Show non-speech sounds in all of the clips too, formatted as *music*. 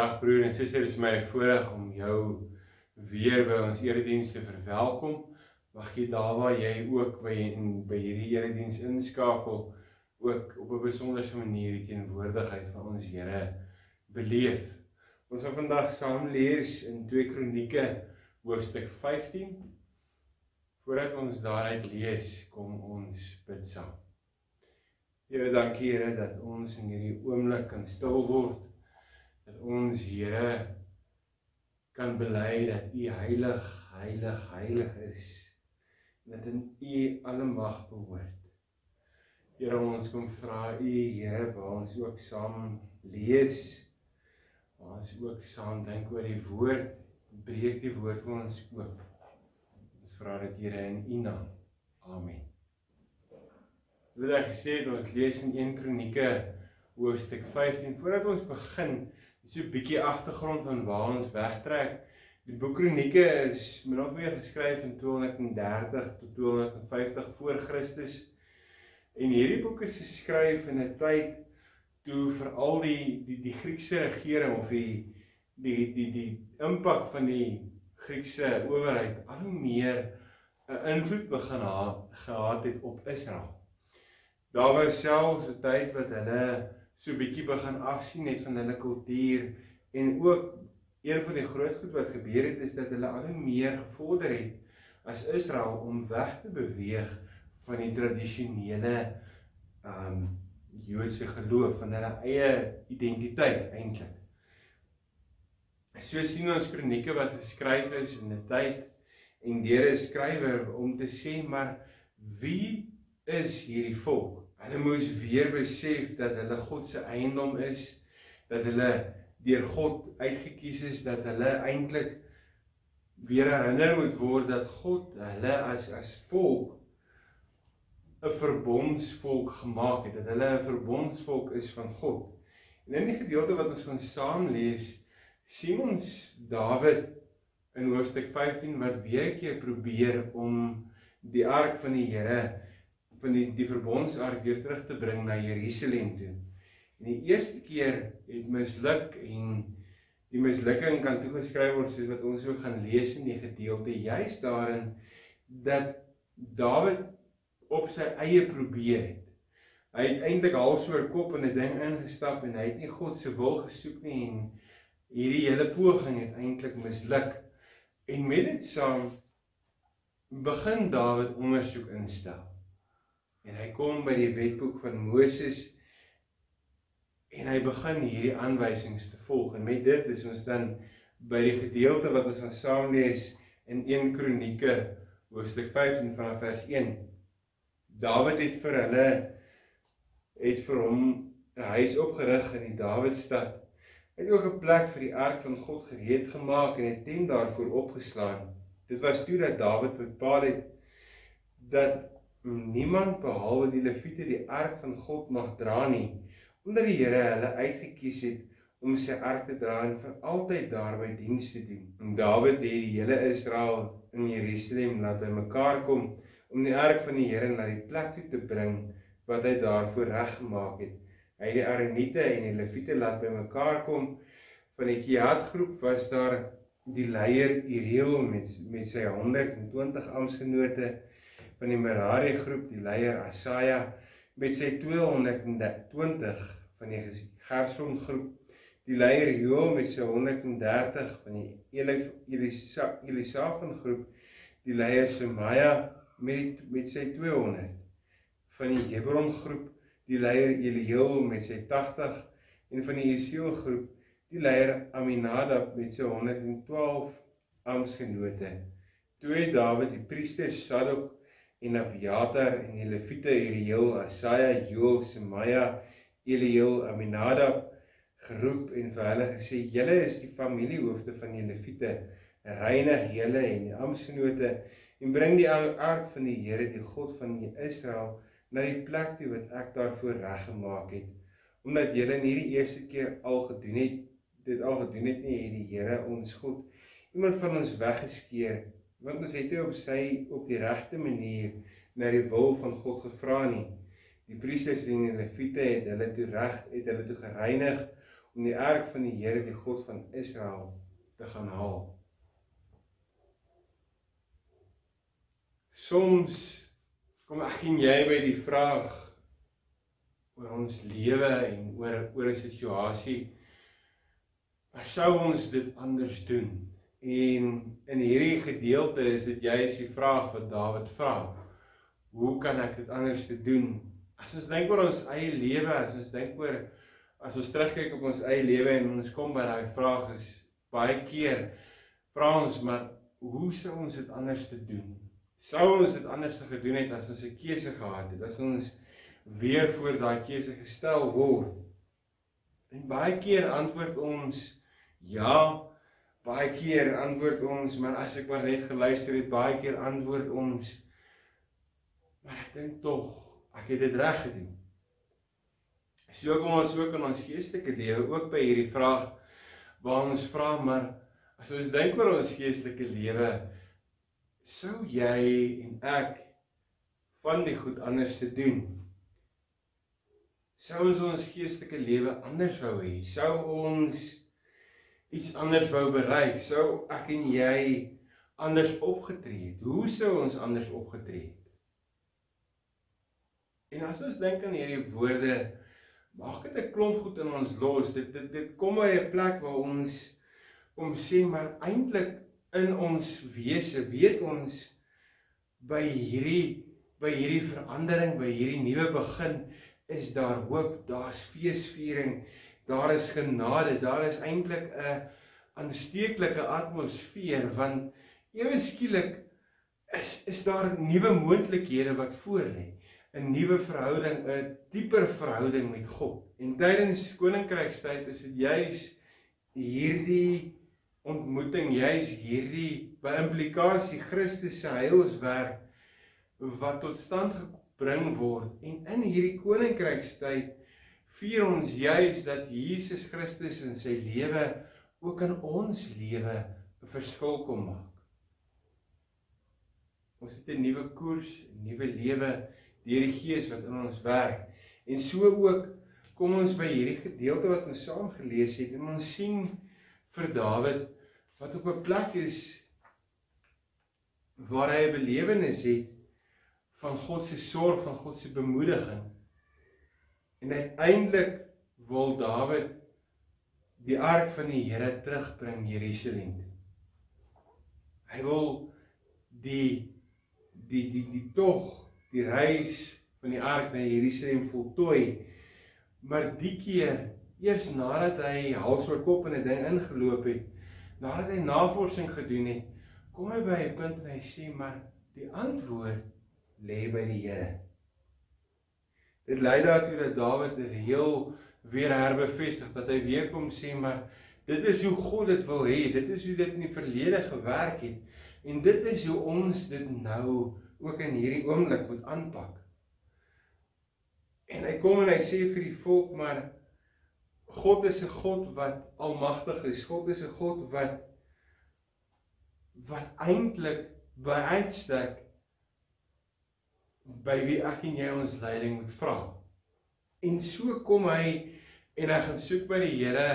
Dag broer en suster, dit is my voorreg om jou weer by ons erediens te verwelkom. Mag jy daar waar jy ook by in by hierdie erediens inskakel ook op 'n besondere manier die teenwoordigheid van ons Here beleef. Ons gaan vandag saam lees in 2 Kronieke hoofstuk 15. Voordat ons daaruit lees, kom ons bid saam. Here, dankie Here dat ons in hierdie oomblik kan stil word dat ons Here kan bely dat U heilig, heilig, heilig is en dat in U alle mag behoort. Here ons kom vra U Here waar ons ook saam lees, waar ons ook saam dink oor die woord, breek die woord vir ons oop. Ons vra dit Here in U naam. Amen. Wil ek het ons lees in 1 Kronieke hoofstuk 15 voordat ons begin so 'n bietjie agtergrond van waar ons wegtrek. Die boek Kronieke is min of meer geskryf in 230 tot 250 voor Christus. En hierdie boek is geskryf in 'n tyd toe veral die die die Griekse regering of die die die die impak van die Griekse owerheid al hoe meer 'n invloed begin ha gehad het op Israel. Daar was selfs 'n tyd wat hulle so bietjie begin afsien net van hulle kultuur en ook een van die groot goed wat gebeur het is dat hulle al hoe meer gevorder het as Israel om weg te beweeg van die tradisionele um Joodse geloof van hulle eie identiteit eintlik. So sien ons kronieke wat geskryf is in 'n tyd en deur 'n skrywer om te sê maar wie is hierdie volk? Hulle moes weer besef dat hulle God se eiendom is, dat hulle deur God uitgekies is, dat hulle eintlik weer herinner moet word dat God hulle as as volk 'n verbondsvolk gemaak het, dat hulle 'n verbondsvolk is van God. En in die gedeelte wat ons gaan saam lees, sien ons Dawid in hoofstuk 15 wat weer 'n keer probeer om die ark van die Here van die die verbondsark weer terug te bring na Jerusalem toe. En die eerste keer het misluk en die mislukking kan toegeskryf word soos wat ons ook gaan lees in die gedeelte juis daarin dat Dawid op sy eie probeer het. Hy het eintlik half 'n kop in 'n ding ingestap en hy het nie God se wil gesoek nie en hierdie hele poging het eintlik misluk. En met dit saam begin Dawid ondersoek instel. En hy kom by die wetboek van Moses en hy begin hierdie aanwysings te volg. En met dit is ons dan by die gedeelte wat ons gaan saam lees in 1 Kronieke hoofstuk 15 vanaf vers 1. Dawid het vir hulle het vir hom 'n huis opgerig in die Dawidstad. Hy het ook 'n plek vir die ark van God gereed gemaak en 'n tent daarvoor opgeslaan. Dit was toe dat Dawid bepaal het dat niemand behalwe die leviete die ark van God mag dra nie omdat die Here hulle uitgekies het om sy ark te dra en vir altyd daarby diens te doen. En Dawid het die hele Israel in Jerusalem laat bymekaar kom om die ark van die Here na die plek toe te bring wat hy daarvoor reggemaak het. Hy het die Aroniete en die Leviete laat bymekaar kom. Van die Kiat groep was daar die leier Uriel met met sy 120 amptgenote van die Merari groep, die leier Asaja met sy 220 van die Gerson groep, die leier Joel met sy 130 van die Elisa Elisafan groep, die leier Semaia met met sy 200 van die Hebron groep, die leier Eliel met sy 80 en van die Isiel groep, die leier Aminadab met sy 112 amptgenote. Toe het Dawid die priester Sadok en Abiatar en die Lewiete Uriel, Asaja, Joel, Semaia, Eliel, Aminadab geroep en vir hulle gesê: "Julle is die familiehoofde van die Lewiete. Reinig julle en die amptgenote en bring die ark van die Here, die God van Israel, na die plek toe wat ek daarvoor reggemaak het. Omdat julle nie die eerste keer al gedoen het, dit al gedoen het nie, het die Here ons God iemand van ons weggeskeer want ons het nie op sy op die regte manier na die wil van God gevra nie. Die priesters en die leviete het hulle toe reg het hulle toe gereinig om die ark van die Here, die God van Israel, te gaan haal. Soms kom ek en jy by die vraag oor ons lewe en oor oor 'n situasie. Maar sou ons dit anders doen? En in hierdie gedeelte is dit juist die vraag wat Dawid vra. Hoe kan ek dit anders te doen? As ons dink oor ons eie lewe, as ons dink oor as ons terugkyk op ons eie lewe en ons kom by daai vraag is baie keer vra ons maar hoe sou ons dit anders te doen? Sou ons dit anders te gedoen het as ons 'n keuse gehad het? As ons weer voor daai keuse gestel word? En baie keer antwoord ons ja, baie keer antwoord ons maar as ek maar net geluister het, baie keer antwoord ons maar ek dink tog ek het dit reg gedoen. So kom ons ook in ons geestelike lewe ook by hierdie vraag waar ons vra maar as ons dink oor ons geestelike lewe sou jy en ek van die goed anders te doen? Sou ons ons geestelike lewe anders wou hê? Sou ons iets anders wou bereik? Sou ek en jy anders opgetree het? Hoe sou ons anders opgetree het? En as ons dink aan hierdie woorde, maak dit 'n klomp goed in ons los. Dit dit dit kom by 'n plek waar ons om sê maar eintlik in ons wese weet ons by hierdie by hierdie verandering, by hierdie nuwe begin is daar hoop, daar's feesviering, daar is genade, daar is eintlik 'n aansteeklike atmosfeer want ewe skielik is is daar nuwe moontlikhede wat voorlê. 'n nuwe verhouding, 'n dieper verhouding met God. En tydens koninkrykstyd is dit juis hierdie ontmoeting, juis hierdie by implikasie Christus se heilswerk wat tot stand gebring word. En in hierdie koninkrykstyd vier ons juis dat Jesus Christus in sy lewe ook in ons lewe 'n verskil kom maak. Ons het 'n nuwe koers, 'n nuwe lewe deur die Gees wat in ons werk. En so ook kom ons by hierdie gedeelte wat ons saam gelees het en ons sien vir Dawid wat op 'n plek is waar hy 'n belewenis het van God se sorg, van God se bemoediging. En uiteindelik wil Dawid die ark van die Here terugbring Jerusalem toe. Hy wil die die die die tog die reis van die ark na Jerusalem voltooi. Maar die keer, eers nadat hy hals oor kop in 'n ding ingeloop het, nadat hy navorsing gedoen het, kom hy by 'n punt en hy sê maar die antwoord lê by die Here. Dit lei daartoe dat Dawid heel weer herbevestig dat hy weer kom sê maar dit is hoe God dit wil hê, dit is hoe dit in die verlede gewerk het en dit is hoe ons dit nou ook in hierdie oomblik moet aanpak. En hy kom en hy sê vir die volk maar God is 'n God wat almagtig is. God is 'n God wat wat eintlik by uitstek by wie ek en jy ons leiding moet vra. En so kom hy en hy gaan soek by die Here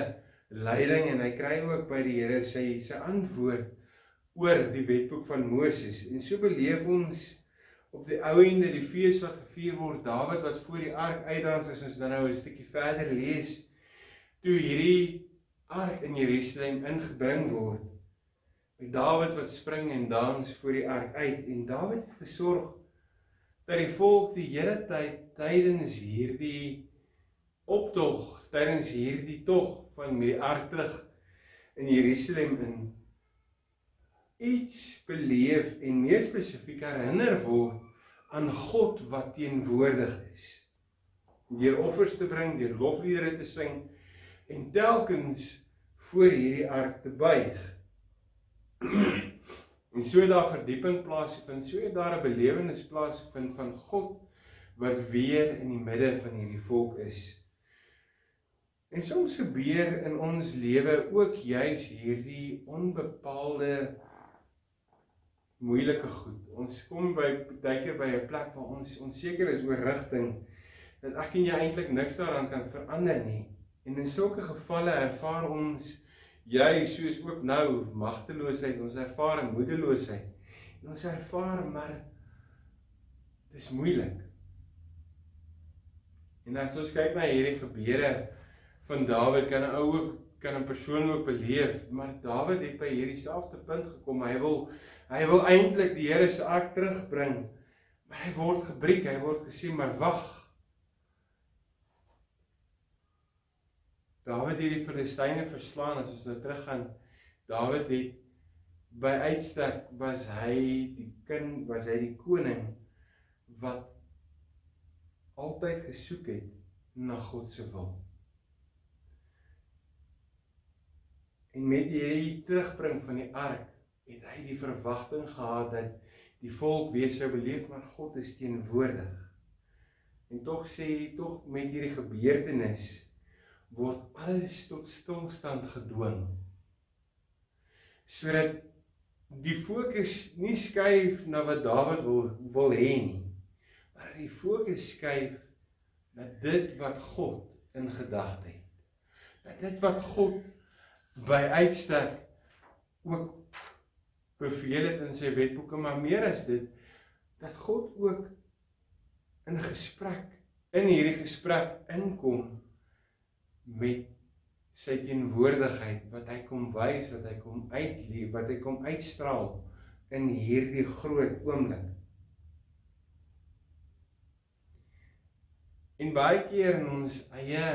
leiding en hy kry ook by die Here sy sy antwoord oor die wetboek van Moses. En so beleef ons op die ou ende die fees wat gevier word. Dawid wat voor die ark uitdans as ons dan nou 'n stukkie verder lees. Toe hierdie ark in Jerusalem ingebring word met Dawid wat spring en dans voor die ark uit. En Dawid het gesorg dat die volk die hele tyd tydens hierdie optog tydens hierdie tog van die ark terug in Jerusalem in iets beleef en meer spesifiek herinner word aan God wat teenwoordig is. Deur offers te bring, deur lofliedere te sing en telkens voor hierdie ark te buig. *clears throat* en so daar verdieping plaasvind, so daar 'n belewenis plaasvind van God wat weer in die midde van hierdie volk is. En soms gebeur in ons lewe ook juis hierdie onbepaalde moeilike goed. Ons kom by keer by 'n plek waar ons onseker is oor rigting dat ek en jy eintlik niks daaraan kan verander nie. En in sulke gevalle ervaar ons jy soos ook nou magteloosheid, ons ervaar moedeloosheid. En ons ervaar maar dis moeilik. En as ons kyk na hierdie gebeure van Dawid, kan 'n ou ook kan 'n persoon ook beleef, maar Dawid het by hierdie selfde punt gekom. Hy wil hy wil eintlik die Here se ark terugbring, maar hy word gebreek, hy word gesê maar wag. Dawid het die Filistyne verslaan as ons nou teruggaan. Dawid het by uitstek was hy die kind, was hy die koning wat altyd gesoek het na God se wil. En met hierdie terugbring van die ark het hy die verwagting gehad dat die volk weer sou beleef maar God is teenwoordig. En tog sê tog met hierdie gebeurtenis word alles tot stilstand gedwing. Sodat die fokus nie skuif na wat Dawid wil wil hê nie maar die fokus skuif na dit wat God in gedagte het. Na dit wat God by uitstek ook beveel het in sy wetboeke, maar meer as dit dat God ook in gesprek in hierdie gesprek inkom met sy teenwoordigheid wat hy kom wys, wat hy kom uitleef, wat hy kom uitstraal in hierdie groot oomblik. En baie keer in ons eie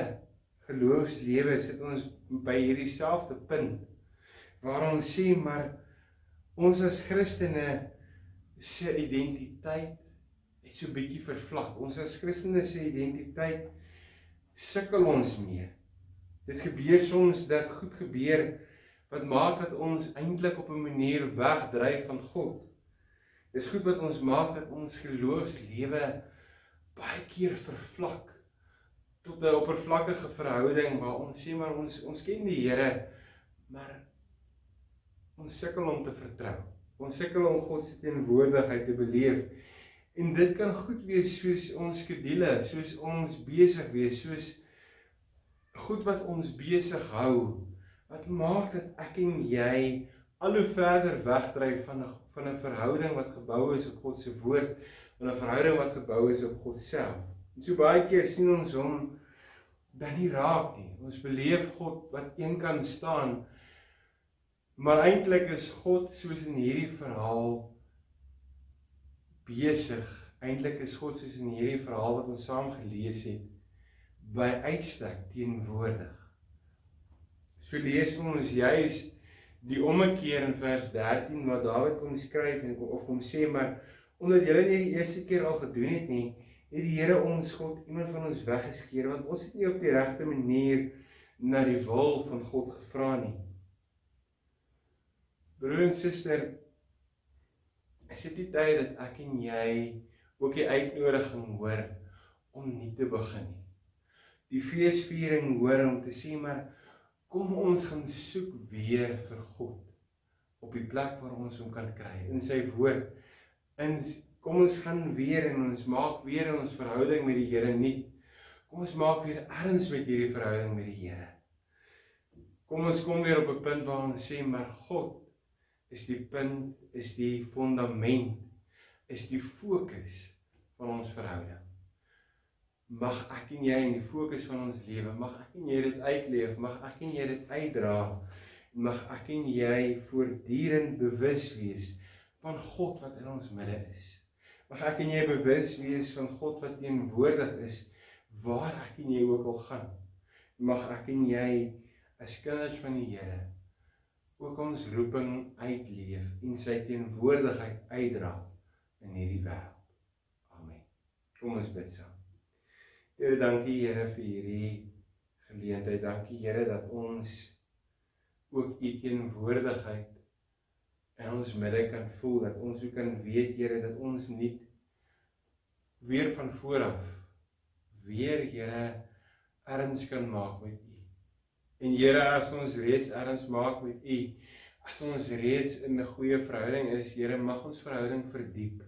geloofslewe sit ons by hierdie selfde punt waar ons sê maar ons as Christene se identiteit het so bietjie vervlak. Ons as Christene se identiteit sukkel ons mee. Dit gebeur soms dat goed gebeur wat maak dat ons eintlik op 'n manier wegdryf van God. Dis goed wat ons maak dat ons geloofslewe baie keer vervlak tot 'n oppervlakkige verhouding waar ons sê maar ons ons ken die Here maar ons sukkel om te vertrou. Ons sukkel om God se teenwoordigheid te beleef. En dit kan goed wees soos ons skedule, soos ons besig wees, soos goed wat ons besig hou. Wat maak dat ek en jy al hoe verder wegdryf van 'n van 'n verhouding wat gebou is op God se woord en 'n verhouding wat gebou is op God self. En so baie keer sien ons hom dan nie raak nie. Ons beleef God wat een kan staan. Maar eintlik is God soos in hierdie verhaal besig. Eintlik is God soos in hierdie verhaal wat ons saam gelees het by uitstek teenwoordig. So lees ons juis die ommekeer in vers 13 waar Dawid kom skryf en of kom sê maar omdat julle nie die eerste keer al gedoen het nie, het die Here ons God iemand van ons weggeskeer want ons het nie op die regte manier na die wil van God gevra nie. Broer en suster, is dit die tyd dat ek en jy ook die uitnodiging hoor om nie te begin nie. Die feesviering hoor om te sê maar kom ons gaan soek weer vir God op die plek waar ons hom kan kry in sy woord in kom ons gaan weer en ons maak weer ons verhouding met die Here nuut. Kom ons maak weer erns met hierdie verhouding met die Here. Kom ons kom weer op 'n punt waar ons sê maar God is die punt, is die fondament, is die fokus van ons verhouding. Mag ek en jy in die fokus van ons lewe, mag ek en jy dit uitleef, mag ek en jy dit uitdra. Mag ek en jy voortdurend bewus wees van God wat in ons midde is. Mag ek en jy bewus wees van God wat teenwoordig is waar ek en jy ook al gaan. Mag ek en jy as kinders van die Here ook ons roeping uitleef en sy teenwoordigheid uitdra in hierdie wêreld. Amen. Kom ons bid saam. Here, dankie Here vir hierdie geleentheid. Dankie Here dat ons ook u teenwoordigheid in ons midde kan voel dat ons ook kan weet Here dat ons nie weer van voor af weer Here erns kan maak met U. En Here as ons reeds erns maak met U, as ons reeds in 'n goeie verhouding is, Here mag ons verhouding verdiep.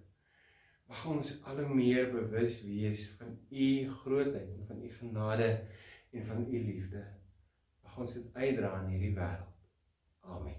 Mag ons al hoe meer bewus wees van U grootheid en van U genade en van u liefde. Mag ons dit uitdra in hierdie wêreld. Amen.